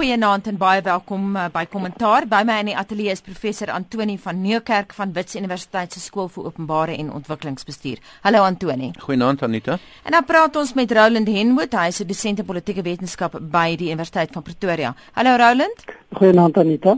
Goeienaand en baie welkom uh, by Kommentaar. By my in die ateljee is professor Antoni van Nieuwkerk van Wits Universiteit se skool vir openbare en ontwikkelingsbestuur. Hallo Antoni. Goeienaand Anita. En dan praat ons met Roland Henwood, hy is 'n dosent in politieke wetenskap by die Universiteit van Pretoria. Hallo Roland. Goeienaand Anita.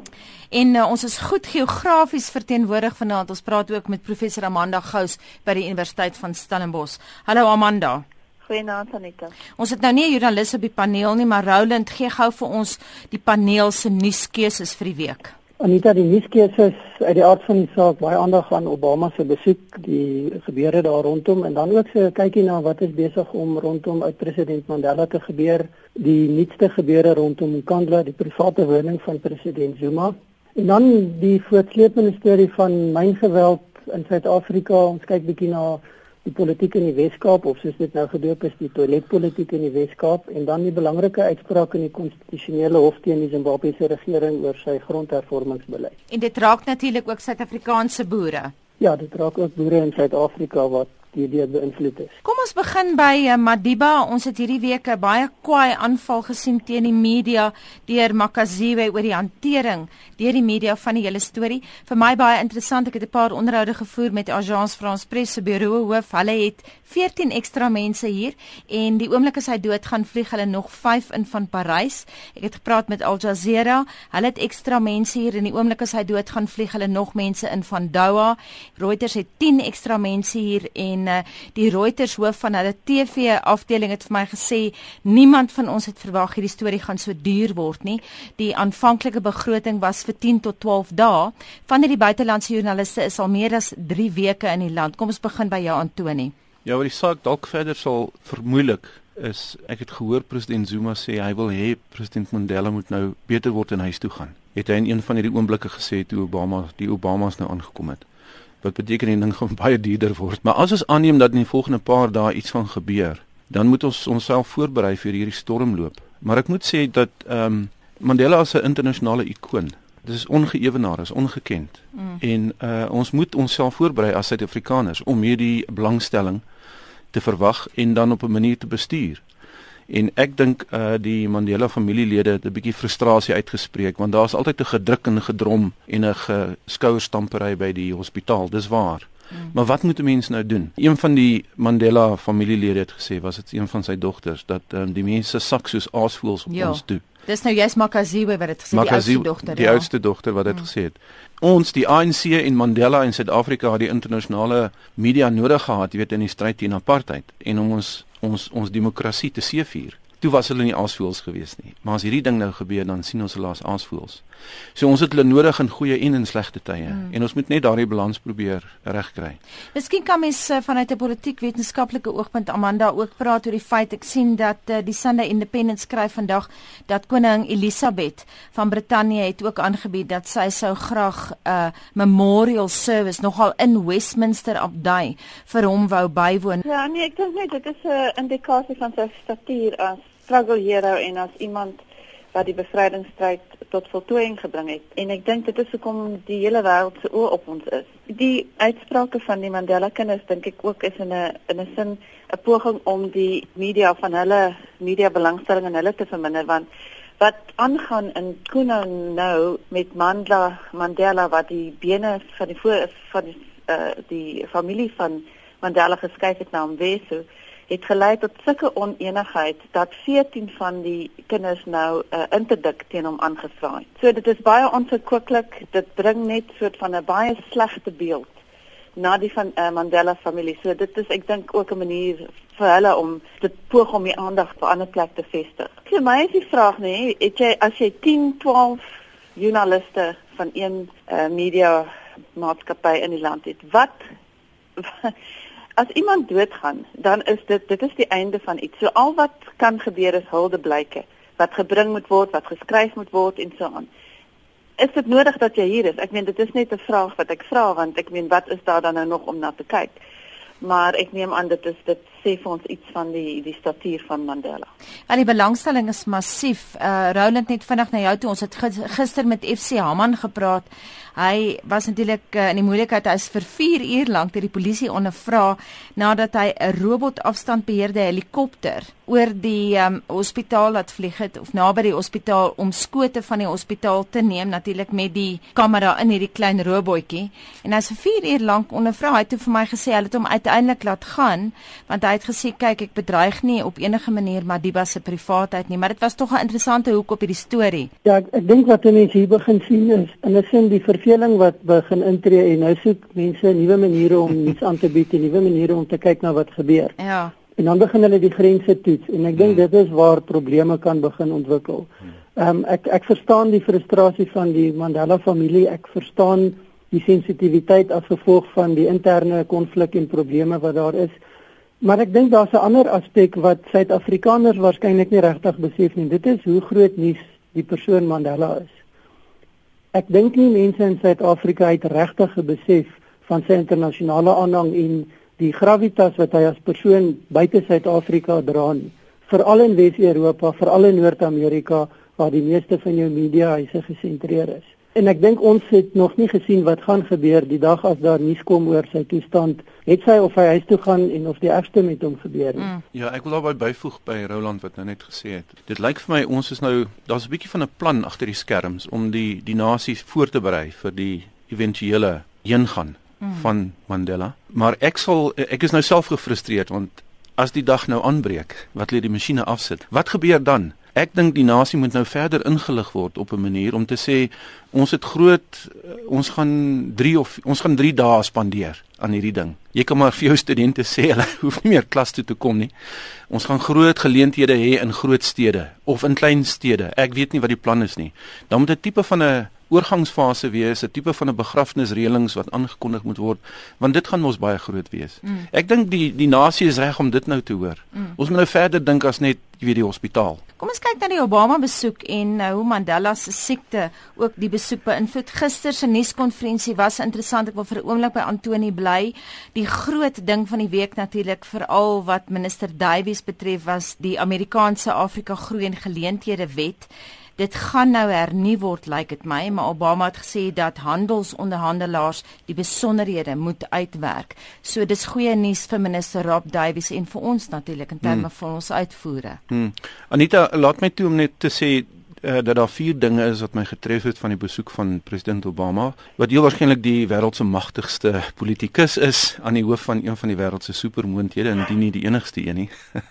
En uh, ons is goed geografies verteenwoordig vanaand. Ons praat ook met professor Amanda Gous by die Universiteit van Stellenbosch. Hallo Amanda. Goeienaand Anita. Ons het nou nie 'n joernalis op die paneel nie, maar Roland gee gou vir ons die paneel se nuuskeuses vir die week. Anita, die nuuskeuses uit die aard van die saak baie aandag aan Obama se besoek, die gebeure daar rondom en dan ook so 'n kykie na wat is besig om rondom uit president Mandela te gebeur, die nuutste gebeure rondom Nkandla, die private woning van president Zuma. En dan die voortsleepende storie van myngeweld in Suid-Afrika. Ons kyk bietjie na die politiek in die Weskaap of soos dit nou gedoop is die toiletpolitiek in die Weskaap en dan die belangrike uitspraak in die konstitusionele hof teen die Zimbabwese regering oor sy grondhervormingsbeleid. En dit raak natuurlik ook Suid-Afrikaanse boere. Ja, dit raak ook boere in Suid-Afrika wat idee beïnvloed is. Kom ons begin by uh, Madiba. Ons het hierdie week 'n baie kwaai aanval gesien teen die media deur Makaziwe oor die hantering deur die media van die hele storie. Vir my baie interessant. Ek het 'n paar onderhoude gevoer met Agence France Presse se bureau hoof. Hulle het 14 ekstra mense hier en die oomblik as hy dood gaan vlieg hulle nog 5 in van Parys. Ek het gepraat met Al Jazeera. Hulle het ekstra mense hier en die oomblik as hy dood gaan vlieg hulle nog mense in van Doha. Reuters het 10 ekstra mense hier en en uh, die Reuters hoof van hulle TV afdeling het vir my gesê niemand van ons het verwag hierdie storie gaan so duur word nie. Die aanvanklike begroting was vir 10 tot 12 dae. Van hierdie buitelandse joernaliste is al meer as 3 weke in die land. Kom ons begin by jou Antoni. Ja, wat die saak dalk verder sal vermoeilik is ek het gehoor president Zuma sê hy wil hê president Mandela moet nou beter word en huis toe gaan. Het hy in een van hierdie oomblikke gesê toe Obama die Obamas nou aangekom het wat beteken die ding gaan baie duurder word. Maar as ons aanneem dat in die volgende paar dae iets van gebeur, dan moet ons onsself voorberei vir hierdie stormloop. Maar ek moet sê dat ehm um, Mandela as 'n internasionale ikoon, dit is ongeëwenaar, is ongekend. Mm. En uh ons moet onsself voorberei as Suid-Afrikaners om hierdie belangstelling te verwag en dan op 'n manier te bestuur. En ek dink uh die Mandela familielede het 'n bietjie frustrasie uitgespreek want daar's altyd 'n gedruk en gedrom en 'n skouerstampery by die hospitaal. Dis waar. Mm. Maar wat moet 'n mens nou doen? Een van die Mandela familielede het gesê, was dit een van sy dogters, dat um, die mense sak soos aasvoëls op ja. ons toe. Dis nou jy's Makaziwe wat dit gesê Makaziwe, die oudste dogter. Die ja. oudste dogter wat dit mm. gesê het. Ons die ANC en Mandela in Suid-Afrika het die internasionale media nodig gehad, jy weet in die stryd teen apartheid en om ons ons ons demokrasie te seevier. Toe was hulle nie aasvoels gewees nie. Maar as hierdie ding nou gebeur, dan sien ons hulle as aasvoels. So ons het hulle nodig in goeie en in slegte tye mm. en ons moet net daardie balans probeer regkry. Miskien kan mens uh, vanuit 'n politiek wetenskaplike oogpunt Amanda ook praat oor die feit ek sien dat uh, die Sunday Independent skryf vandag dat koning Elisabeth van Brittanje het ook aangebied dat sy sou graag 'n uh, memorial service nogal in Westminster Abdij vir hom wou bywoon. Ja, nee, ek dink net dit is 'n indikasie van sy statuur as struggle hero en as iemand wat die bevrydingsstryd tot voltooiing gebring het. En ek dink dit is hoekom die hele wêreld se oë op ons is. Die uitsprake van die Mandela kinders dink ek ook is in 'n in 'n sin 'n poging om die media van hulle media belangstelling in hulle te verminder want wat aangaan in Kuna nou met Mandela Mandela wat die bene van die voor van die uh, die familie van Mandela geskuif het na Mweso het gelei tot sulke oneenigheid dat 14 van die kinders nou 'n uh, interdik teen hom aangevra het. So dit is baie onverkwikkelik. Dit bring net soort van 'n baie slegte beeld na die van uh, Mandela familie. So dit is ek dink ook 'n manier vir hulle om dit poog om die aandag op 'n ander plek te vestig. Vir my is die vraag nê, het jy as jy 10, 12 joernaliste van een uh, media maatskappy in die land het, wat as iemand doodgaan, dan is dit dit is die einde van iets. So al wat kan gebeur is huldeblyke wat gebring moet word, wat geskryf moet word en so aan. Is dit nodig dat jy hier is? Ek meen dit is net 'n vraag wat ek vra want ek meen wat is daar dan nou nog om na te kyk? Maar ek neem aan dit is dit sê vir ons iets van die die statuur van Mandela. Al die belangstelling is massief. Uh Roland net vinnig na jou toe. Ons het gister met FC Haman gepraat. Hy was natuurlik uh, in die moeilikheid. Hy is vir 4 uur lank deur die polisie ondervra nadat hy 'n robot afstandbeheerde helikopter oor die um, hospitaal laat vlieg het of naby die hospitaal om skote van die hospitaal te neem natuurlik met die kamera in hierdie klein robotjie. En hy's vir 4 uur lank ondervra. Hy het vir my gesê hulle het hom uiteindelik laat gaan want hy het gesê kyk ek bedreig nie op enige manier Madiba se privaatheid nie. Maar dit was tog 'n interessante hoek op hierdie storie ja ek, ek dink wat mense hier begin sien is in 'n sin die verveling wat begin intree en nou soek mense nuwe maniere om iets aan te bied en nuwe maniere om te kyk na wat gebeur. Ja En dan begin hulle die grense toets en ek dink hmm. dit is waar probleme kan begin ontwikkel. Hmm. Ehm um, ek ek verstaan die frustrasie van die Mandela familie. Ek verstaan die sensitiwiteit as gevolg van die interne konflik en probleme wat daar is. Maar ek dink daar's 'n ander aspek wat Suid-Afrikaners waarskynlik nie regtig besef nie. Dit is hoe groot nuus die persoon Mandela is. Ek dink nie mense in Suid-Afrika het regtig besef van sy internasionale aanhang en die gravitas wat hy as persoon buite Suid-Afrika dra nie veral in Wes-Europa, veral in Noord-Amerika waar die meeste van jou media huise gesentreer is. En ek dink ons het nog nie gesien wat gaan gebeur die dag as daar nuus kom oor sy toestand, het sy of hy huis toe gaan en of die ergste met hom gebeur het. Mm. Ja, ek wil daarby byvoeg by Roland wat nou net gesê het. Dit lyk vir my ons is nou daar's 'n bietjie van 'n plan agter die skerms om die die nasies voor te berei vir die éventuele heengaan mm. van Mandela. Maar ek sal ek is nou self gefrustreerd want as die dag nou aanbreek, wat lê die masjiene afsit. Wat gebeur dan? Ek dink die nasie moet nou verder ingelig word op 'n manier om te sê ons het groot ons gaan 3 of ons gaan 3 dae spandeer aan hierdie ding. Jy kan maar vir jou studente sê hulle hoef nie meer klas toe te kom nie. Ons gaan groot geleenthede hê in groot stede of in klein stede. Ek weet nie wat die plan is nie. Dan moet 'n tipe van 'n oorgangsfase wees, 'n tipe van 'n begrafnisreëlings wat aangekondig moet word, want dit gaan mos baie groot wees. Mm. Ek dink die die nasie is reg om dit nou te hoor. Mm. Ons moet nou verder dink as net jy weet die hospitaal. Kom ons kyk na die Obama besoek en nou hoe Mandela se siekte ook die besoek beïnvloed. Gister se nuuskonferensie was interessant. Ek wil vir 'n oomblik by Antoni bly. Die groot ding van die week natuurlik veral wat minister Davies betref was die Amerikaanse Afrika Groei en Geleenthede Wet dit gaan nou hernu word lyk like dit my maar Obama het gesê dat handelsonderhandelaars die besonderhede moet uitwerk. So dis goeie nuus vir minister Rob Davies en vir ons natuurlik in terme hmm. van ons uitvoere. Hmm. Anita, laat my toe om net te sê uh, dat daar vier dinge is wat my getref het van die besoek van president Obama wat heel waarskynlik die wêreld se magtigste politikus is aan die hoof van een van die wêreld se supermoondhede indien nie die enigste een nie.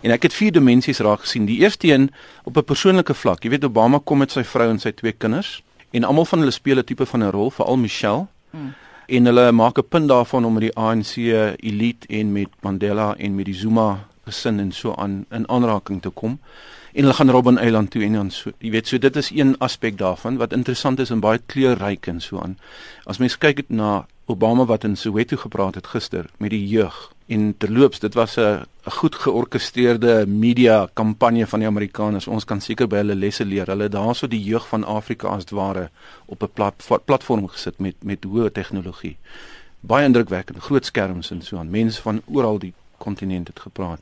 En ek het vier dimensies raak gesien. Die eerste een op 'n persoonlike vlak. Jy weet Obama kom met sy vrou en sy twee kinders en almal van hulle speel 'n tipe van 'n rol, veral Michelle. Hmm. En hulle maak 'n punt daarvan om met die ANC elite en met Mandela en met die Zuma gesin en so aan in aanraking te kom. En hulle gaan Robben Eiland toe en dan so. Jy weet, so dit is een aspek daarvan wat interessant is en baie kleurryk en so aan. As mens kyk na Obama wat in Soweto gepraat het gister met die jeug en terloops dit was 'n goed georkestreerde media kampanje van die Amerikaners. Ons kan seker by hulle lesse leer. Hulle het daarso die jeug van Afrika as ware op 'n plat, platform gesit met met hoë tegnologie. Baie indrukwekkend, groot skerms en so aan. Mense van oral die kontinent het gepraat.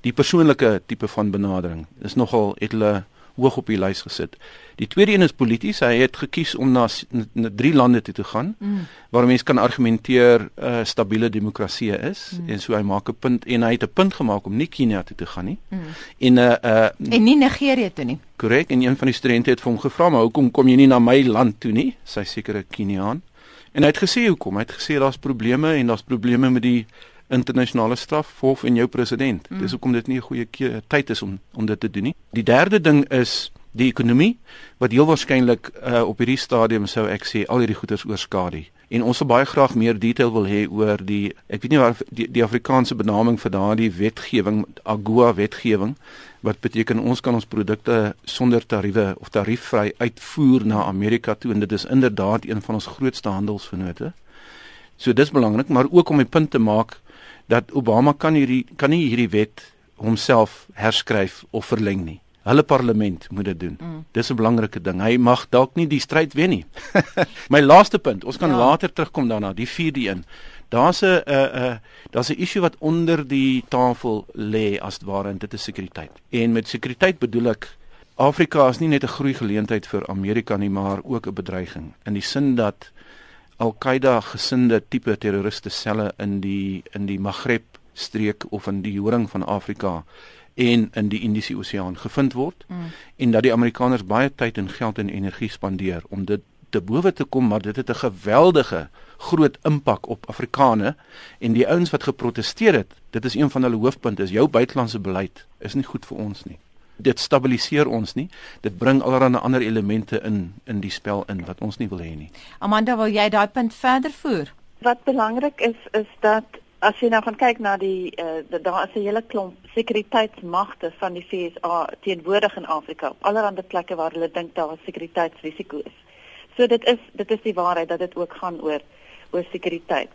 Die persoonlike tipe van benadering is nogal het hulle hoog op die lys gesit. Die tweede een is polities. Hy het gekies om na, na drie lande toe te gaan mm. waar mense kan argumenteer 'n uh, stabiele demokrasie is mm. en so hy maak 'n punt en hy het 'n punt gemaak om nie Kenia toe te gaan nie. Mm. En 'n uh, uh, en nie Nigerië toe nie. Korrek. En een van die studente het vir hom gevra, "Maar hoekom kom jy nie na my land toe nie?" Sy sekere Keniaan. En hy het gesê hoekom? Hy het gesê daar's probleme en daar's probleme met die internasionale strafhof en jou president. Mm. Dis hoekom dit nie 'n goeie tyd is om om dit te doen nie. Die derde ding is die ekonomie wat heel waarskynlik uh, op hierdie stadium sou ek sê al hierdie goederes oorskadu. En ons sal baie graag meer detail wil hê oor die ek weet nie waar die, die Afrikaanse benaming vir daardie wetgewing AGOA wetgewing wat beteken ons kan ons produkte sonder tariewe of tariefvry uitvoer na Amerika toe en dit is inderdaad een van ons grootste handelsvennote. So dis belangrik, maar ook om 'n punt te maak dat Obama kan hierdie kan nie hierdie wet homself herskryf of verleng nie. Hulle parlement moet dit doen. Mm. Dis 'n belangrike ding. Hy mag dalk nie die stryd wen nie. My laaste punt, ons kan ja. later terugkom daarna, die 4de een. Daar's 'n 'n 'n daar's 'n issue wat onder die tafel lê as ware en dit is sekuriteit. En met sekuriteit bedoel ek Afrika is nie net 'n groei geleentheid vir Amerika nie, maar ook 'n bedreiging in die sin dat Al-Qaeda gesinde tipe terroriste selle in die in die Maghreb streek of in die horing van Afrika en in die Indiese Oseaan gevind word mm. en dat die Amerikaners baie tyd en geld en energie spandeer om dit te bowe te kom maar dit het 'n geweldige groot impak op Afrikane en die ouens wat geprotesteer het dit is een van hulle hoofpunte is jou buitelandse beleid is nie goed vir ons nie dit stabiliseer ons nie dit bring allerlei ander elemente in in die spel in wat ons nie wil hê nie Amanda wil jy daai punt verder voer wat belangrik is is dat as jy nou gaan kyk na die uh, daar is 'n hele klomp sekuriteitsmagte van die FSA teenwoordig in Afrika op allerlei plekke waar hulle dink daar 'n sekuriteitsrisiko is So dit is dit is die waarheid dat dit ook gaan oor oor sekuriteit.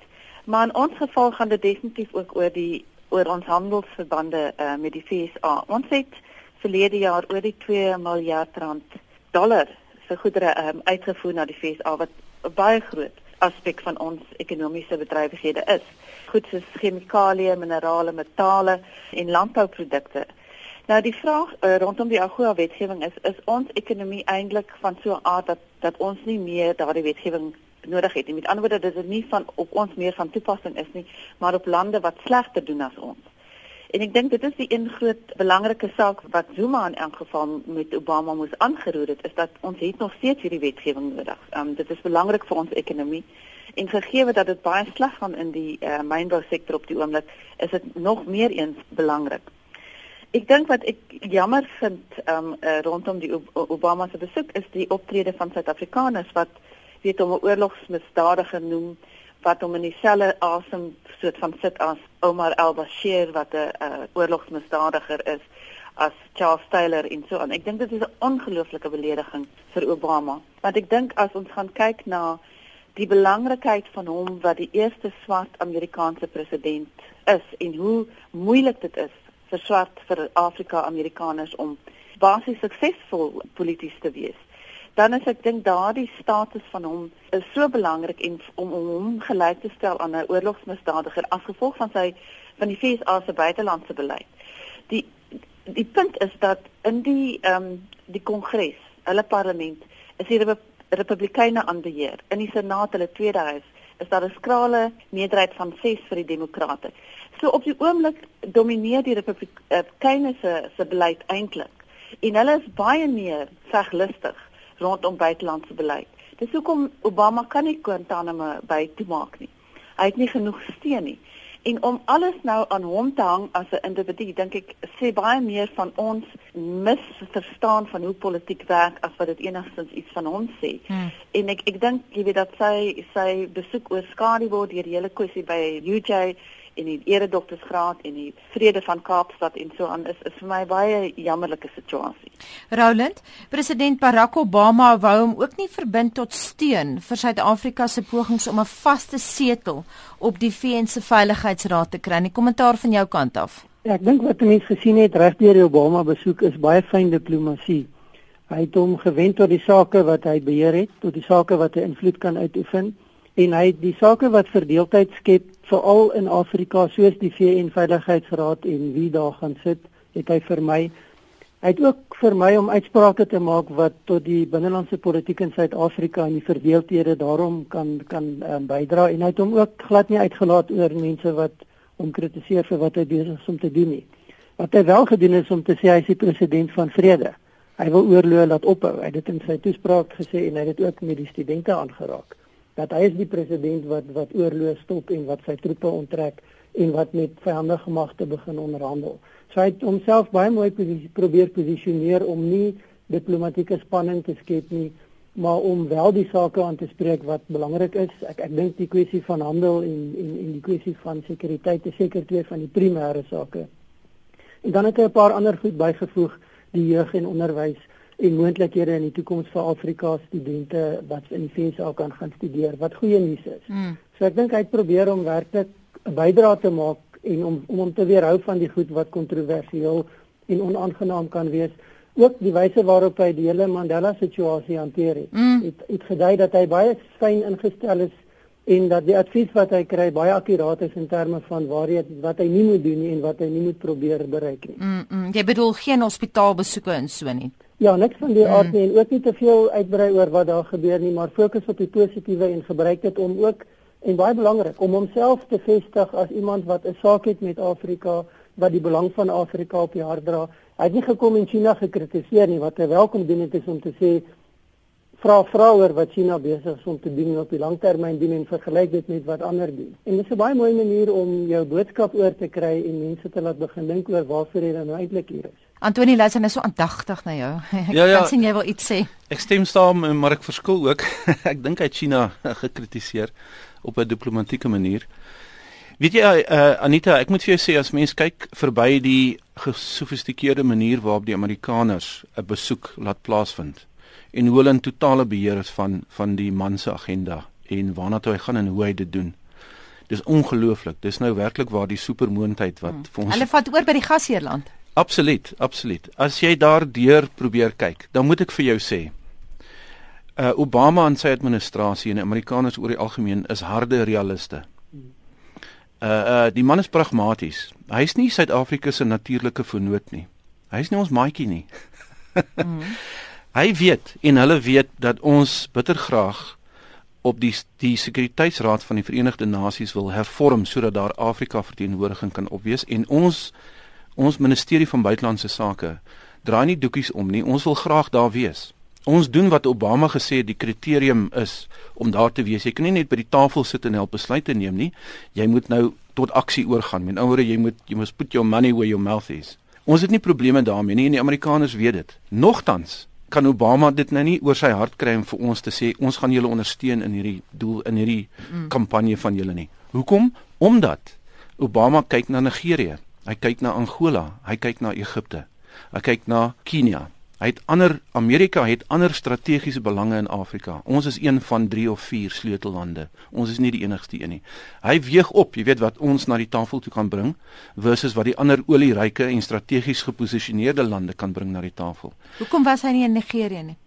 Maar in ons geval gaan dit definitief ook oor die oor ons handelsverbande uh, met die FSA. Ons het verlede jaar oor die 2 miljard rand dollar vir goedere um, uitgevoer na die FSA wat 'n baie groot aspek van ons ekonomiese bedrywighede is. Goed soos chemikalieë, minerale, metale en landbouprodukte. Nou die vraag uh, rondom die AGOA wetgewing is is ons ekonomie eintlik van so 'n aard dat dat ons nie meer daardie wetgewing nodig het nie. Met ander woorde dit nie van op ons meer van toepassing is nie, maar op lande wat slegter doen as ons. En ek dink dit is die een groot belangrike saak wat Zuma in elk geval met Obama moes aangeroer het, is dat ons het nog steeds hierdie wetgewing nodig. Ehm um, dit is belangrik vir ons ekonomie. En gegee dat dit baie sleg gaan in die uh, mynbou sektor op die oomblik, is dit nog meer eens belangrik. Ek dink wat ek jammer vind um uh, rondom die Obama se besoek is die optrede van Suid-Afrikaners wat weet om 'n oorlogsmisdadiger noem wat hom in dieselfde asem soort van sit as Omar al-Bashir wat 'n uh, oorlogsmisdadiger is as Charles Taylor en so aan. Ek dink dit is 'n ongelooflike belediging vir Obama. Want ek dink as ons gaan kyk na die belangrikheid van hom wat die eerste swart Amerikaanse president is en hoe moeilik dit is vir swart vir Afrika Amerikaners om basies suksesvol polities te wees. Dan is ek dink daardie status van hom is so belangrik en om hom gelyk te stel aan 'n oorlogsmisdadiger as gevolg van sy van die FSA se buitelandse beleid. Die die punt is dat in die ehm um, die kongres, hulle parlement, is die Republikeine aan beheer. In die Senaat, hulle tweede huis, is daar 'n skrale meerderheid van 6 vir die demokrate. So op die oomblik domineer die Republikeine se se beleid eintlik. En hulle is baie meer veglustig rondom buitelandse beleid. Dis hoekom Obama kan nie Guantanamo by toemaak nie. Hy het nie genoeg steun nie. En om alles nou aan hom te hang as 'n individu, dink ek sê baie meer van ons misverstaan van hoe politiek werk as wat dit enigstens iets van hom sê. Hmm. En ek ek dink jy weet dat sy sy besoek oor skadu word deur die hele kwessie by UJ en die eredoktersgraad en die vrede van Kaapstad en so aan is is vir my baie jammerlike situasie. Roland, president Barack Obama wou hom ook nie verbind tot steun vir Suid-Afrika se pogings om 'n vaste setel op die VN se Veiligheidsraad te kry. 'n Kommentaar van jou kant af. Ja, ek dink wat mense gesien het reg deur die Obama besoek is baie fyn diplomatie. Hy het hom gewend tot die sake wat hy beheer het, tot die sake wat hy invloed kan uitoefen en hy die sake wat verdeeldheid skep veral in Afrika soos die VN Veiligheidsraad en wie daar gaan sit, het hy vir my hy het ook vir my om uitsprake te maak wat tot die binnelandse politiek in Suid-Afrika en die verdeeldhede daarom kan kan um, bydra en hy het hom ook glad nie uitgelaat oor mense wat hom kritiseer vir wat hy besig is om te doen nie. Wat hy wel gedoen het om te sê hy is die president van vrede. Hy wil oorlog laat ophou. Hy het dit in sy toespraak gesê en hy het dit ook met die studente aangeraak dat hy is die president wat wat oorlog stop en wat sy troepe onttrek en wat met vyandige magte begin onderhandel. So hy het homself baie mooi posisie, probeer posisioneer om nie diplomatieke spanning te skep nie, maar om wel die sake aan te spreek wat belangrik is. Ek ek dink die kwessie van handel en en en die kwessie van sekuriteit is seker twee van die primêre sake. En dan het hy 'n paar ander goed bygevoeg, die jeug en onderwys en moontlikhede in die toekoms vir Afrika studente wat in die VSA kan gaan studeer wat goeie nuus is. Mm. So ek dink hy probeer om werklik 'n bydrae te maak en om om hom te weerhou van die goed wat kontroversieel en onaangenaam kan wees. Ook die wyse waarop hy die hele Mandela situasie hanteer het. Mm. Het het gedui dat hy baie fyn ingestel is en dat die advies wat hy kry baie akkuraat is in terme van waar hy wat hy nie moet doen nie en wat hy nie moet probeer bereik nie. Mm, mm. Jy bedoel geen hospitaalbesoeke en so nie. Ja, niks van die aard nie en ook nie te veel uitbrei oor wat daar gebeur nie, maar fokus op die positiewe en gebruik dit om ook en baie belangrik om homself te vestig as iemand wat 'n saak het met Afrika wat die belang van Afrika op die hart dra. Hy het nie gekom en China gekritiseer nie, wat hy welkom doen het is om te sê vra vrouer wat China besig is om te doen op die langtermyn doen en vergelyk dit met wat ander doen. En dit is 'n baie mooi manier om jou boodskap oor te kry en mense te laat begin dink oor waarvoor jy nou eintlik hier is. Antonie luister nou so aandagtig na jou. Ek Ja, ja. kan sien jy wil iets sê. Ek stem saam, maar ek verskil ook. ek dink hy het China gekritiseer op 'n diplomatieke manier. Weet jy uh, Anita, ek moet vir jou sê as mens kyk verby die gesofistikeerde manier waarop die Amerikaners 'n besoek laat plaasvind en hoe hulle in totale beheer is van van die man se agenda en waarna toe hy gaan en hoe hy dit doen. Dis ongelooflik. Dis nou werklik waar die supermoondheid wat hmm. vir ons Hulle vat oor by die gasheerland. Absoluut, absoluut. As jy daardeur probeer kyk, dan moet ek vir jou sê, uh Obama en sy administrasie en Amerikaners oor die algemeen is harde realiste. Uh uh die man is pragmaties. Hy's nie Suid-Afrika se natuurlike vernoot nie. Hy's nie ons maatjie nie. mm. Hy weet en hulle weet dat ons bitter graag op die die sekuriteitsraad van die Verenigde Nasies wil hervorm sodat daar Afrika verteenwoordiging kan opwees en ons ons ministerie van buitelandse sake draai nie doekies om nie. Ons wil graag daar wees. Ons doen wat Obama gesê het die kriterium is om daar te wees. Jy kan nie net by die tafel sit en help besluite neem nie. Jy moet nou tot aksie oorgaan. Met ander woorde, jy moet jy moet put your money where your mouth is. Ons het nie probleme daarmee nie en die Amerikaners weet dit. Nogtans kan Obama dit nou nie oor sy hart kry om vir ons te sê ons gaan julle ondersteun in hierdie doel in hierdie mm. kampanje van julle nie. Hoekom? Omdat Obama kyk na Nigerië, hy kyk na Angola, hy kyk na Egipte, hy kyk na Kenia. Hy het ander Amerika het ander strategiese belange in Afrika. Ons is een van 3 of 4 sleutellande. Ons is nie die enigste een nie. Hy weeg op, jy weet wat ons na die tafel toe kan bring versus wat die ander olieryke en strategies geposisioneerde lande kan bring na die tafel. Hoekom was hy nie in Nigerië nie?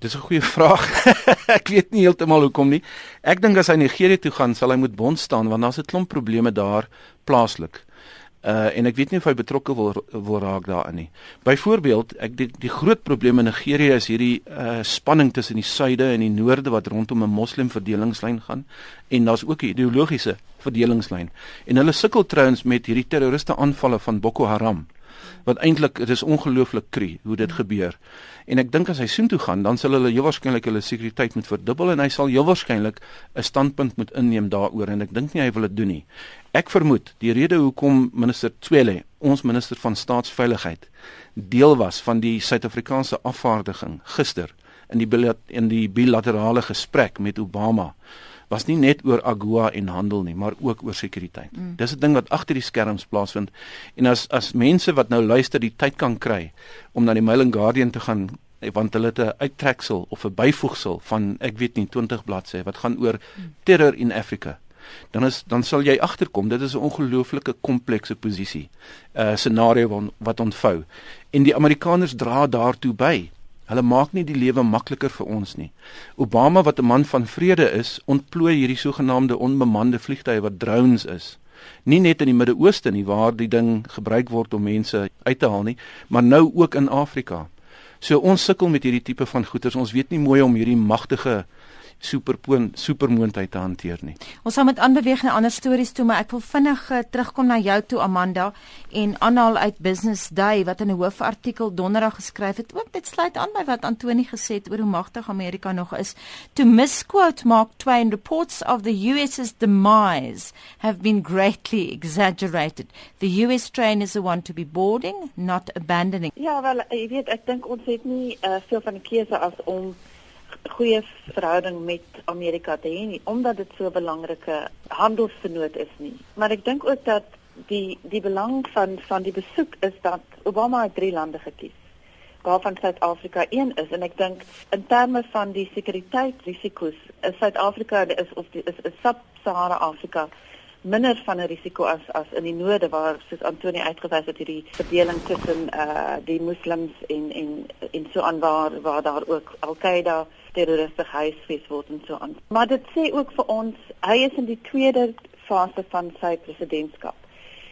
Dis 'n goeie vraag. ek weet nie heeltemal hoekom nie. Ek dink as hy Nigerië toe gaan, sal hy moet bond staan want daar's 'n klomp probleme daar plaaslik. Uh en ek weet nie of hy betrokke wil wil raak daarin nie. Byvoorbeeld, ek die, die groot probleem in Nigerië is hierdie uh spanning tussen die suide en die noorde wat rondom 'n moslim verdelingslyn gaan en daar's ook 'n ideologiese verdelingslyn. En hulle sukkel trouens met hierdie terroriste aanvalle van Boko Haram wat eintlik dit is ongelooflik kry hoe dit gebeur. En ek dink as hy soontoe gaan, dan sal hulle heel waarskynlik hulle sekuriteit moet verdubbel en hy sal heel waarskynlik 'n standpunt moet inneem daaroor en ek dink nie hy wil dit doen nie. Ek vermoed die rede hoekom minister Twele, ons minister van staatsveiligheid, deel was van die Suid-Afrikaanse afvaardiging gister in die in die bilaterale gesprek met Obama was nie net oor AGOA en handel nie, maar ook oor sekuriteit. Mm. Dis 'n ding wat agter die skerms plaasvind. En as as mense wat nou luister die tyd kan kry om na die Mail and Guardian te gaan want hulle het 'n uittreksel of 'n byvoegsel van ek weet nie 20 bladsye wat gaan oor terror in Afrika. Dan is dan sal jy agterkom dit is 'n ongelooflike komplekse posisie. 'n uh, scenario wat, wat ontvou. En die Amerikaners dra daartoe by. Hulle maak nie die lewe makliker vir ons nie. Obama wat 'n man van vrede is, ontplooi hierdie sogenaamde onbemande vliegtye wat drones is. Nie net in die Midde-Ooste nie waar die ding gebruik word om mense uit te haal nie, maar nou ook in Afrika. So ons sukkel met hierdie tipe van goederes. Ons weet nie mooi om hierdie magtige superpoon supermoondheid te hanteer nie. Ons gaan met aanbeweeg na ander stories toe, maar ek wil vinnig uh, terugkom na jou toe Amanda en aanhaal uit Business Day wat in 'n hoofartikel donderdag geskryf het. Ook dit sluit aan by wat Antoni gesê het oor hoe magtig Amerika nog is. To misquote Mark Twain reports of the US's demise have been greatly exaggerated. The US train is the one to be boarding, not abandoning. Ja, wel, jy weet, ek dink ons het nie uh, veel van 'n keuse as om goeie verhouding met Amerika te hê nie omdat dit so 'n belangrike handelsvernoot is nie. Maar ek dink ook dat die die belang van van die besoek is dat Obama drie lande gekies waarvan Suid-Afrika een is en ek dink in terme van die sekuriteitsrisiko's is Suid-Afrika is of die, is, is Sub-Sahara Afrika minder van 'n risiko as as in die noorde waar soos Antonie uitgewys het hierdie verdeling tussen eh uh, die moslems en en en so aan waar waar daar ook Al-Qaeda terroriste huisves word en so aan. Maar dit sê ook vir ons hy is in die tweede fase van sy presidentskap.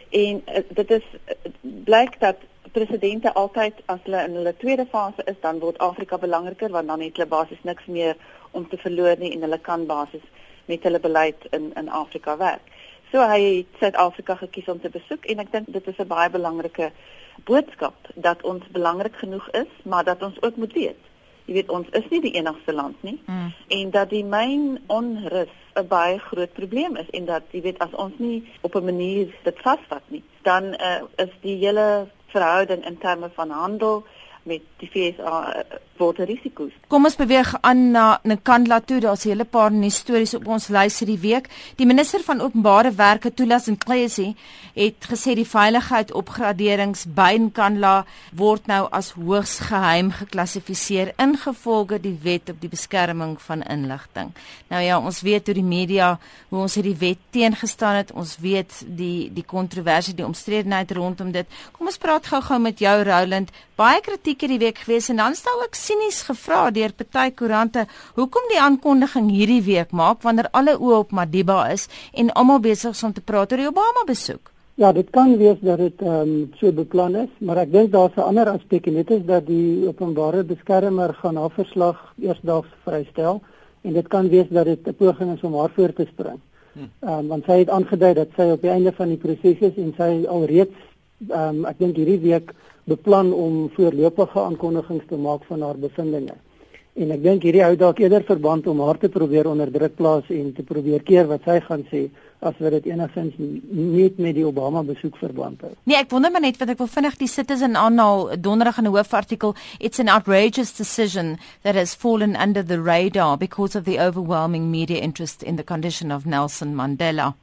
En uh, dit is uh, blyk dat presidente altyd as hulle in hulle tweede fase is, dan word Afrika belangriker want dan het hulle basies niks meer om te verloor nie en hulle kan basies met hulle beleid in in Afrika werk. So hy het Suid-Afrika gekies om te besoek en ek dink dit is 'n baie belangrike boodskap dat ons belangrik genoeg is, maar dat ons ook moet weet jy weet ons is nie die enigste land nie mm. en dat die myn onrus 'n baie groot probleem is en dat jy weet as ons nie op 'n manier dit vasvat nie dan uh, is die hele verhouding in terme van handel met die FSA word risiko's. Kom ons beweeg aan na Nkandla toe. Daar's 'n hele paar nuus stories op ons lys hierdie week. Die minister van Openbare Werke, Thulas Nxesi, het gesê die veiligheid opgraderings by Nkandla word nou as hoogs geheim geklassifiseer ingevolge die wet op die beskerming van inligting. Nou ja, ons weet hoe die media hoe ons hierdie wet teengestaan het. Ons weet die die kontroversie, die omstredenheid rondom dit. Kom ons praat gou-gou met jou Roland. Baie kritiek hierdie week gewees en dan stel ek sinies gevra deur party koerante hoekom die aankondiging hierdie week maak wanneer alle oë op Madiba is en almal besig is om te praat oor die Obama besoek. Ja, dit kan wees dat dit ehm um, so beplan is, maar ek dink daar's 'n ander aspek en dit is dat die openbare beskermer gaan haar verslag eersdaags vrystel en dit kan wees dat dit 'n poging is om haar voor te spring. Hm. Ehm um, want sy het aangedui dat sy op die einde van die proses is en sy alreeds ehm um, ek dink hierdie week beplan om voorlopige aankondigings te maak van haar bevindinge. En ek dink hierdie hou dalk eerder verband om haar te probeer onder druk plaas en te probeer keer wat sy gaan sê as wat dit enigins nie met die Obama besoek verband hou. Nee, ek wonder maar net wat ek wil vinnig die Citizen aanhaal donderdag in 'n hoofartikel. It's an outrageous decision that has fallen under the radar because of the overwhelming media interest in the condition of Nelson Mandela.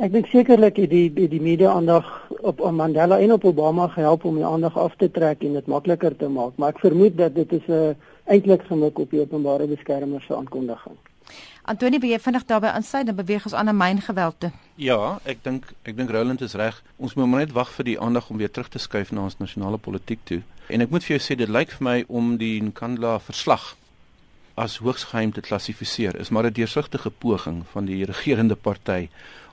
Ek dink sekerlik het die die, die media aandag op Mandela en op Obama gehelp om die aandag af te trek en dit makliker te maak, maar ek vermoed dat dit is 'n uh, eintlik gemik op die openbare beskermer se aankondiging. Antoni, wie vinnig daarbey aansluit en beweeg ons aan 'n myngeweld toe. Ja, ek dink ek dink Roland is reg. Ons moet maar net wag vir die aandag om weer terug te skuif na ons nasionale politiek toe. En ek moet vir jou sê dit lyk vir my om die Nkandla verslag as hoogs geheim te klassifiseer is maar 'n deursigtige poging van die regerende party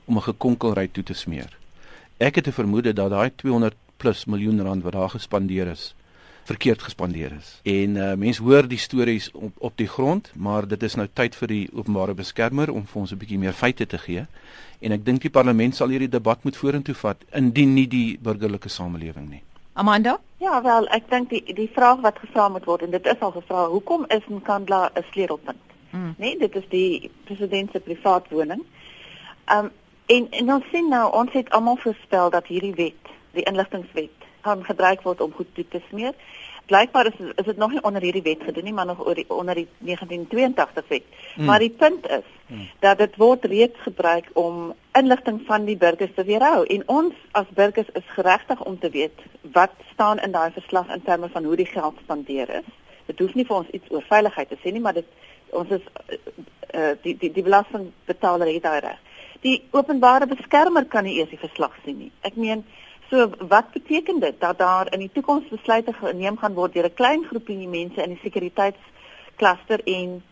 om 'n gekonkelry toe te smeer. Ek het 'n vermoede dat daai 200 plus miljoen rand wat daar gespandeer is, verkeerd gespandeer is. En uh, mense hoor die stories op op die grond, maar dit is nou tyd vir die openbare beskermer om vir ons 'n bietjie meer feite te gee. En ek dink die parlement sal hierdie debat moet vorentoe vat indien nie die burgerlike samelewing nie. Amanda? Ja, wel, ek dink die die vraag wat gevra moet word en dit is al gevra, hoekom is Nkandla 'n sleutelpunt? Mm. Nee, dit is die president se privaat woning. Um En en ons sien nou ons het almal voorspel dat hierdie wet, die inligtingwet, gaan gebruik word om goed toe te smeer. Blykbaar is is dit nog nie onder hierdie wet gedoen nie, maar nog oor die onder die 1982 wet. Mm. Maar die punt is mm. dat dit word reeds gebruik om inligting van die burgers te weerhou en ons as burgers is geregtig om te weet wat staan in daai verslag in terme van hoe die geld spandeer is. Dit hoef nie vir ons iets oor veiligheid te sê nie, maar dit ons is uh, die die die belastingbetaler het daai reg die openbare beskermer kan nie eers die verslag sien nie. Ek meen, so wat beteken dit dat daar in die toekoms besluite geneem gaan word deur 'n klein groepie mense in die sekuriteitskluster en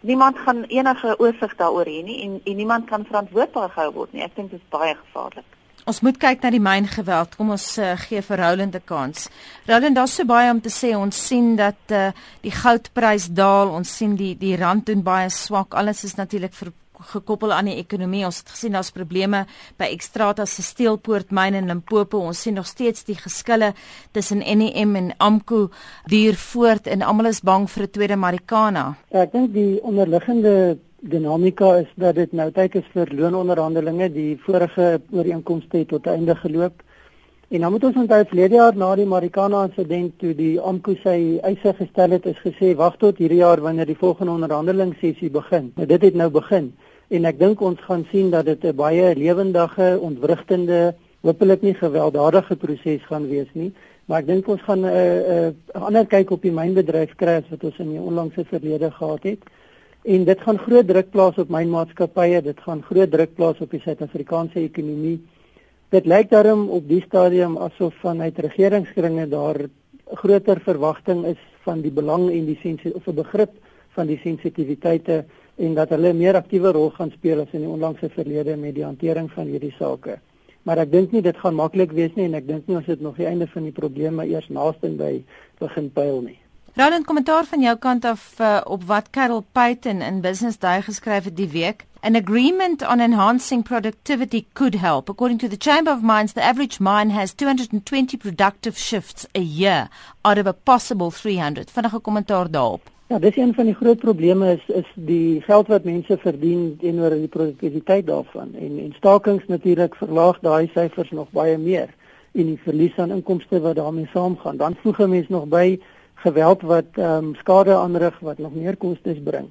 niemand gaan enige oorsig daaroor hê nie en en niemand kan verantwoordbaar gehou word nie. Ek dink dit is baie gevaarlik. Ons moet kyk na die myngeweld. Kom ons uh, gee vir Roland 'n kans. Roland, daar's so baie om te sê. Ons sien dat uh, die goudprys daal. Ons sien die die rand doen baie swak. Alles is natuurlik vir gekoppel aan die ekonomie. Ons het gesien daar's probleme by Xstrata se steelpoortmyn in Limpopo. Ons sien nog steeds die geskille tussen NEM en AMKU duur voort en almal is bang vir 'n tweede Marikana. Ek dink die onderliggende dinamika is dat dit nou tyd is vir loononderhandelinge. Die vorige ooreenkomste het tot einde geloop. En dan moet ons onthou verlede jaar na die Marikana insident toe die AMKU sy eise gestel het, is gesê wag tot hierdie jaar wanneer die volgende onderhandelingssessie begin. Nou dit het nou begin en ek dink ons gaan sien dat dit 'n baie lewendige, ontwrigtende, hopelik nie gewelddadige proses gaan wees nie, maar ek dink ons gaan 'n uh, 'n uh, ander kyk op die mynbedryf kry as wat ons in die onlangse verlede gehad het. En dit gaan groot druk plaas op mynmaatskappye, dit gaan groot druk plaas op die Suid-Afrikaanse ekonomie. Dit lyk daarom op die stadium asof vanuit regeringskringe daar groter verwagting is van die belang en die sensie of 'n begrip van die sensitiwiteite en dat hulle 'n meer aktiewe rol gaan speel as in die onlangse verlede met die hantering van hierdie sake. Maar ek dink nie dit gaan maklik wees nie en ek dink nie ons het nog die einde van die probleme eers naaste by begin pyl nie. Roland kommentaar van jou kant af uh, op wat Carol Payton in Business Day geskryf het die week. An agreement on enhancing productivity could help. According to the Chamber of Mines, the average mine has 220 productive shifts a year out of a possible 300. Vinnige kommentaar daarop. Ja, dis een van die groot probleme is is die geld wat mense verdien teenoor die produktiwiteit daarvan en en stakings natuurlik verlaag daai syfers nog baie meer en die verlies aan inkomste wat daarmee saamgaan. Dan voeg 'n mens nog by geweld wat ehm um, skade aanrig wat nog meer kostes bring.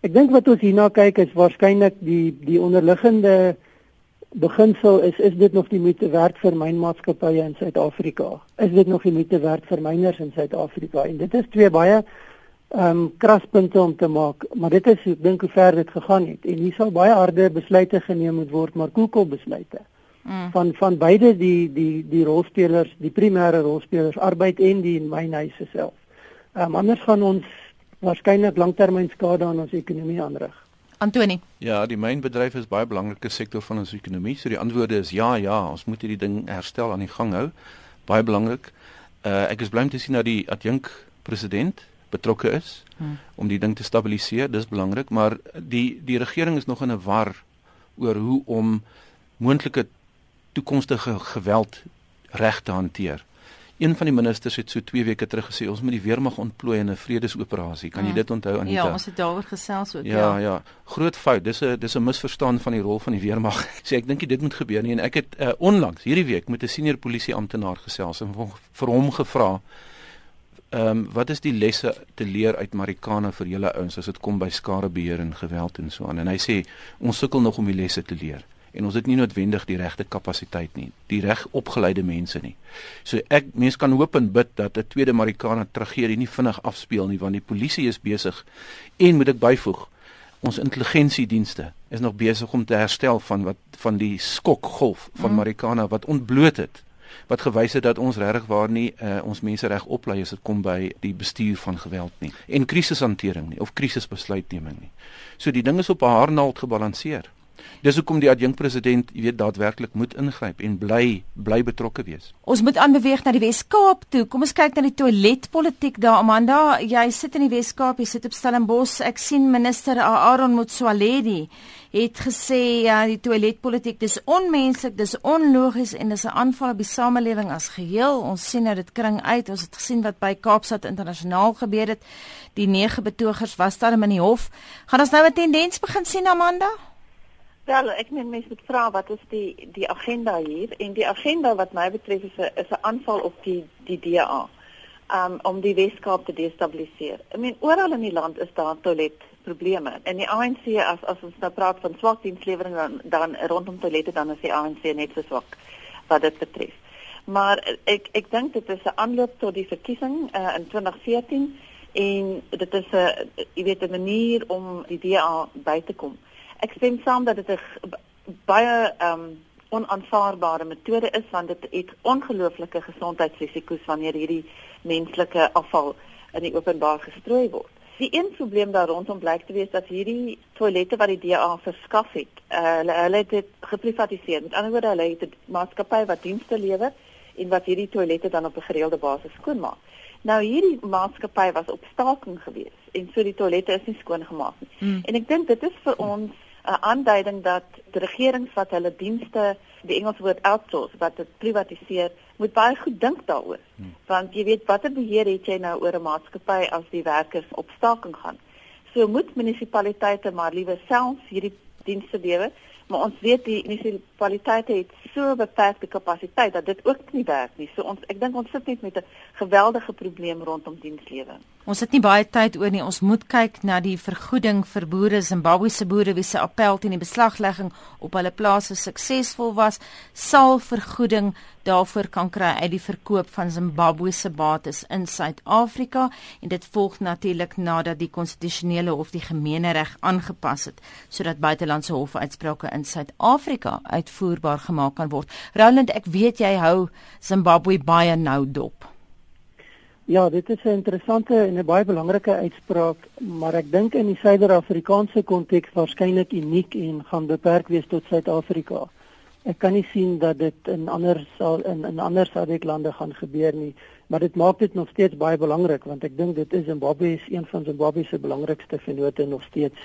Ek dink wat ons hierna kyk is waarskynlik die die onderliggende beginsel is is dit nog die moeite werd vir mynmaatskappye in Suid-Afrika? Is dit nog die moeite werd vir myners in Suid-Afrika? En dit is twee baie ehm um, kraspunte om te maak, maar dit is ek dink hoe ver dit gegaan het en hier sal baie harde besluite geneem moet word, maar koelkop besluite. Mm. van van beide die die die rolspelers, die primêre rolspelers, arbeid en die mynhuise self. Ehm um, anders gaan ons waarskynlik langtermynskade aan ons ekonomie aanrig. Antoni. Ja, die mynbedryf is baie belangrike sektor van ons ekonomie. So die antwoorde is ja, ja, ons moet hierdie ding herstel aan die gang hou. Baie belangrik. Uh ek is bly om te sien dat die adjunk president betrokke is hmm. om die ding te stabiliseer. Dis belangrik, maar die die regering is nog in 'n war oor hoe om moontlike toekomstige geweld reg te hanteer. Een van die ministers het so 2 weke terug gesê ons moet die weermag ontplooi in 'n vredesoperasie. Kan jy mm. dit onthou die Ja, ons het daaroor gesels ook. Ja, ja, ja. Groot fout. Dis 'n dis 'n misverstaan van die rol van die weermag. Sê ek dink dit moet gebeur nie en ek het uh, onlangs hierdie week met 'n senior polisie amptenaar gesels en vir hom gevra Ehm um, wat is die lesse te leer uit Marikana vir julle ouens as dit kom by skadebeheer en geweld en so aan en hy sê ons sukkel nog om die lesse te leer en ons het nie noodwendig die regte kapasiteit nie, die reg opgeleide mense nie. So ek mense kan hoop en bid dat 'n tweede Marikana tragedie nie vinnig afspeel nie want die polisie is besig en moet ek byvoeg ons intelligensiedienste is nog besig om te herstel van wat van die skokgolf van mm. Marikana wat ontbloot het wat gewys het dat ons regtig waar nie uh, ons mense reg oplei as dit kom by die bestuur van geweld nie en krisishantering nie of krisisbesluitneming nie. So die ding is op 'n haarnaald gebalanseer. Dis hoekom die adjunkpresident, jy weet, daadwerklik moet ingryp en bly bly betrokke wees. Ons moet aanbeweeg na die Wes-Kaap toe. Kom ons kyk na die toiletpolitiek daar, Amanda. Jy sit in die Wes-Kaap, jy sit op Stellenbosch. Ek sien minister Aaron Motsoaledi het gesê ja, die toiletpolitiek dis onmenslik, dis onlogies en dis 'n aanval op die samelewing as geheel. Ons sien nou dit kring uit. Ons het gesien wat by Kaapstad internasionaal gebeur het. Die nege betogers was daar in die hof. Gaan ons nou 'n tendens begin sien, Amanda? Wel, ek meen mense moet vra wat is die die agenda hier en die agenda wat my betref is 'n is 'n aanval op die die DA. Um om die Weskaap te destabiliseer. Ek meen oral in die land is daar toiletprobleme. En die ANC as as ons nou praat van swak dienslewering dan, dan rondom toilette dan is die ANC net so swak wat dit betref. Maar ek ek dink dit is 'n aanloop tot die verkiesing uh, in 2014 en dit is 'n jy weet 'n manier om die DA by te kom. Ek stem saam dat dit 'n baie ehm um, onaanvaarbare metode is want dit het ongelooflike gesondheidsrisiko's wanneer hierdie menslike afval in die openbaar gestrooi word. Die een probleem daar rondom blyk te wees dat hierdie toilette wat die DA verskaf het, uh, hulle hulle het dit geprivatiseer. Met ander woorde, hulle het 'n maatskappy wat dienste lewer en wat hierdie toilette dan op 'n gereelde basis skoonmaak. Nou hierdie maatskappy was op staking geweest en so die toilette is nie skoon gemaak nie. Hmm. En ek dink dit is vir ons 'n aanduiding dat die regering wat hulle dienste, die Engelse woord outsource, wat dit privatiseer, moet baie goed dink daaroor. Hmm. Want jy weet watter beheer het jy nou oor 'n maatskappy as die werkers op staking gaan? So moet munisipaliteite maar liewer self hierdie dienste lewer, maar ons weet die munisipaliteite het so beperkte kapasiteit dat dit ook nie werk nie. So ons ek dink ons sit net met 'n geweldige probleem rondom dienslewering. Ons het nie baie tyd oor nie. Ons moet kyk na die vergoeding vir boere Zimbabwe se boere wie se appel teen die beslaglegging op hulle plase suksesvol was, sal vergoeding daarvoor kan kry uit die verkoop van Zimbabwe se bates in Suid-Afrika en dit volg natuurlik nadat die konstitusionele hof die gemeenereg aangepas het sodat buitelandse hofuitsprake in Suid-Afrika uitvoerbaar gemaak kan word. Roland, ek weet jy hou Zimbabwe baie nou dop. Ja, dit is 'n interessante en 'n baie belangrike uitspraak, maar ek dink in die Suider-Afrikaanse konteks waarskynlik uniek en gaan beperk wees tot Suid-Afrika. Ek kan nie sien dat dit in ander sal in in ander lande gaan gebeur nie, maar dit maak dit nog steeds baie belangrik want ek dink dit is Zimbabwe is een van Zimbabwe se belangrikste vennote nog steeds.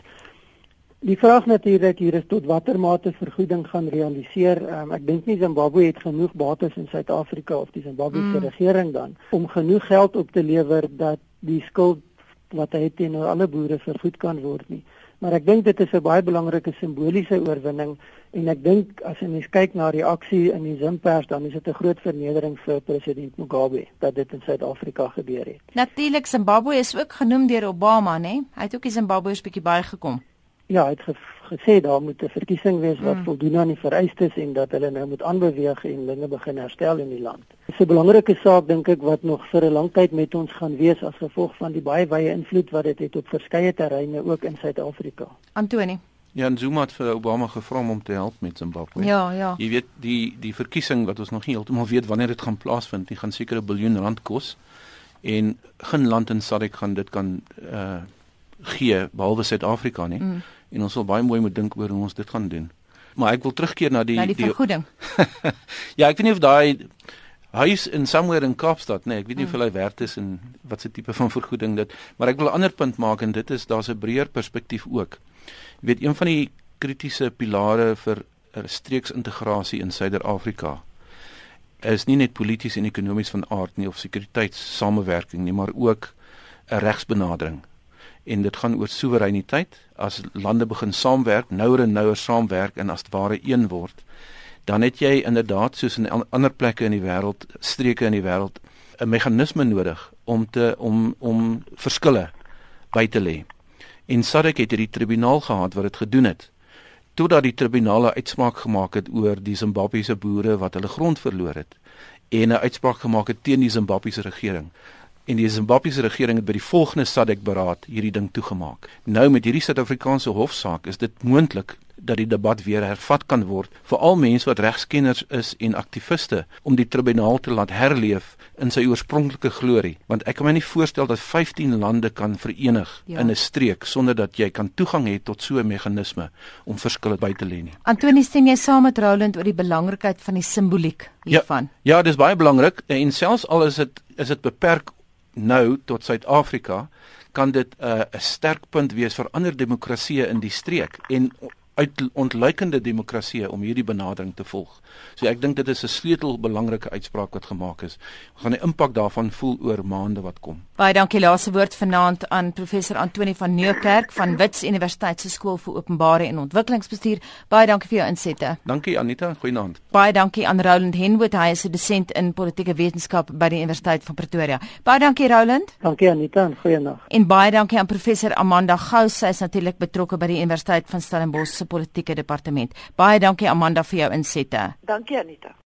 Die vraag natuurlik hier is tot watter mate vergoeding gaan realiseer. Um, ek dink nie Zimbabwe het genoeg bates in Suid-Afrika of die Zimbabwese mm. regering dan om genoeg geld op te lewer dat die skuld wat hy teenoor alle boere vergoed kan word nie. Maar ek dink dit is 'n baie belangrike simboliese oorwinning en ek dink as jy mens kyk na die aksie in die Zimpers dan is dit 'n groot vernedering vir president Mugabe dat dit in Suid-Afrika gebeur het. Natuurlik Zimbabwe is ook genoem deur Obama, né? Hy het ook die Zimbabweërs bietjie bygekom ja, hy het ge gesê daar moet 'n verkiesing wees wat mm. voldoen aan die vereistes en dat hulle nou moet aanbeweeg en dinge begin herstel in die land. Dit is 'n belangrike saak dink ek wat nog vir 'n lang tyd met ons gaan wees as gevolg van die baie wye invloed wat dit het op verskeie terreine ook in Suid-Afrika. Antoni Ja, Zuma het vir Obama gevra om te help met Zimbabwe. Ja, ja. Jy weet die die verkiesing wat ons nog nie heeltemal weet wanneer dit gaan plaasvind, dit gaan seker 'n biljoen rand kos en geen land in SADC gaan dit kan uh gee behalwe Suid-Afrika nie. Mm en ons sal baie mooi moet dink oor hoe ons dit gaan doen. Maar ek wil terugkeer na die na die, die vergoeding. ja, ek weet nie of daai huis in somewhere in Kaapstad, nee, ek weet nie of hmm. hy werd is en wat se tipe van vergoeding dit, maar ek wil 'n ander punt maak en dit is daar's 'n breër perspektief ook. Jy weet een van die kritiese pilare vir streeksintegrasie in Suider-Afrika is nie net polities en ekonomies van aard nie of sekuriteitssamewerking nie, maar ook 'n regsbenadering en dit gaan oor soewereiniteit as lande begin saamwerk nouer en nouer saamwerk en as ware een word dan het jy inderdaad soos in ander plekke in die wêreld streke in die wêreld 'n meganisme nodig om te om om verskille by te lê. En SADC het hierdie tribunaal gehad wat dit gedoen het totdat die tribunale uitspraak gemaak het oor die Zimbabwese boere wat hulle grond verloor het en 'n uitspraak gemaak het teen die Zimbabwese regering en die Zimbabwese regering het by die volgende SADC beraad hierdie ding toegemaak. Nou met hierdie Suid-Afrikaanse hofsaak is dit moontlik dat die debat weer hervat kan word vir al mense wat regskenners is en aktiviste om die tribunaal te laat herleef in sy oorspronklike glorie want ek kan my nie voorstel dat 15 lande kan verenig ja. in 'n streek sonder dat jy kan toegang hê tot so 'n meganisme om verskille by te lê nie. Antoni stem jy saam met Roland oor die belangrikheid van die simboliek ja. hiervan? Ja, ja dis baie belangrik en selfs al is dit is dit beperk nou tot Suid-Afrika kan dit 'n uh, sterk punt wees vir ander demokratieë in die streek. En uit ontluikende demokratieë om hierdie benadering te volg. So ek dink dit is 'n sleutelbelangrike uitspraak wat gemaak is. Ons gaan die impak daarvan voel oor maande wat kom. Baie dankie laaste woord vanaand aan professor Antoni van Nieuwkerk van Wits Universiteit se skool vir openbare en ontwikkelingsbestuur. Baie dankie vir jou insette. Dankie Anita, goeienaand. Baie dankie aan Roland Henwood, hy is 'n dosent in politieke wetenskap by die Universiteit van Pretoria. Baie dankie Roland. Dankie Anita en goeienag. En baie dankie aan professor Amanda Gous, sy is natuurlik betrokke by die Universiteit van Stellenbosch se politieke departement. Baie dankie Amanda vir jou insette. Dankie Anita.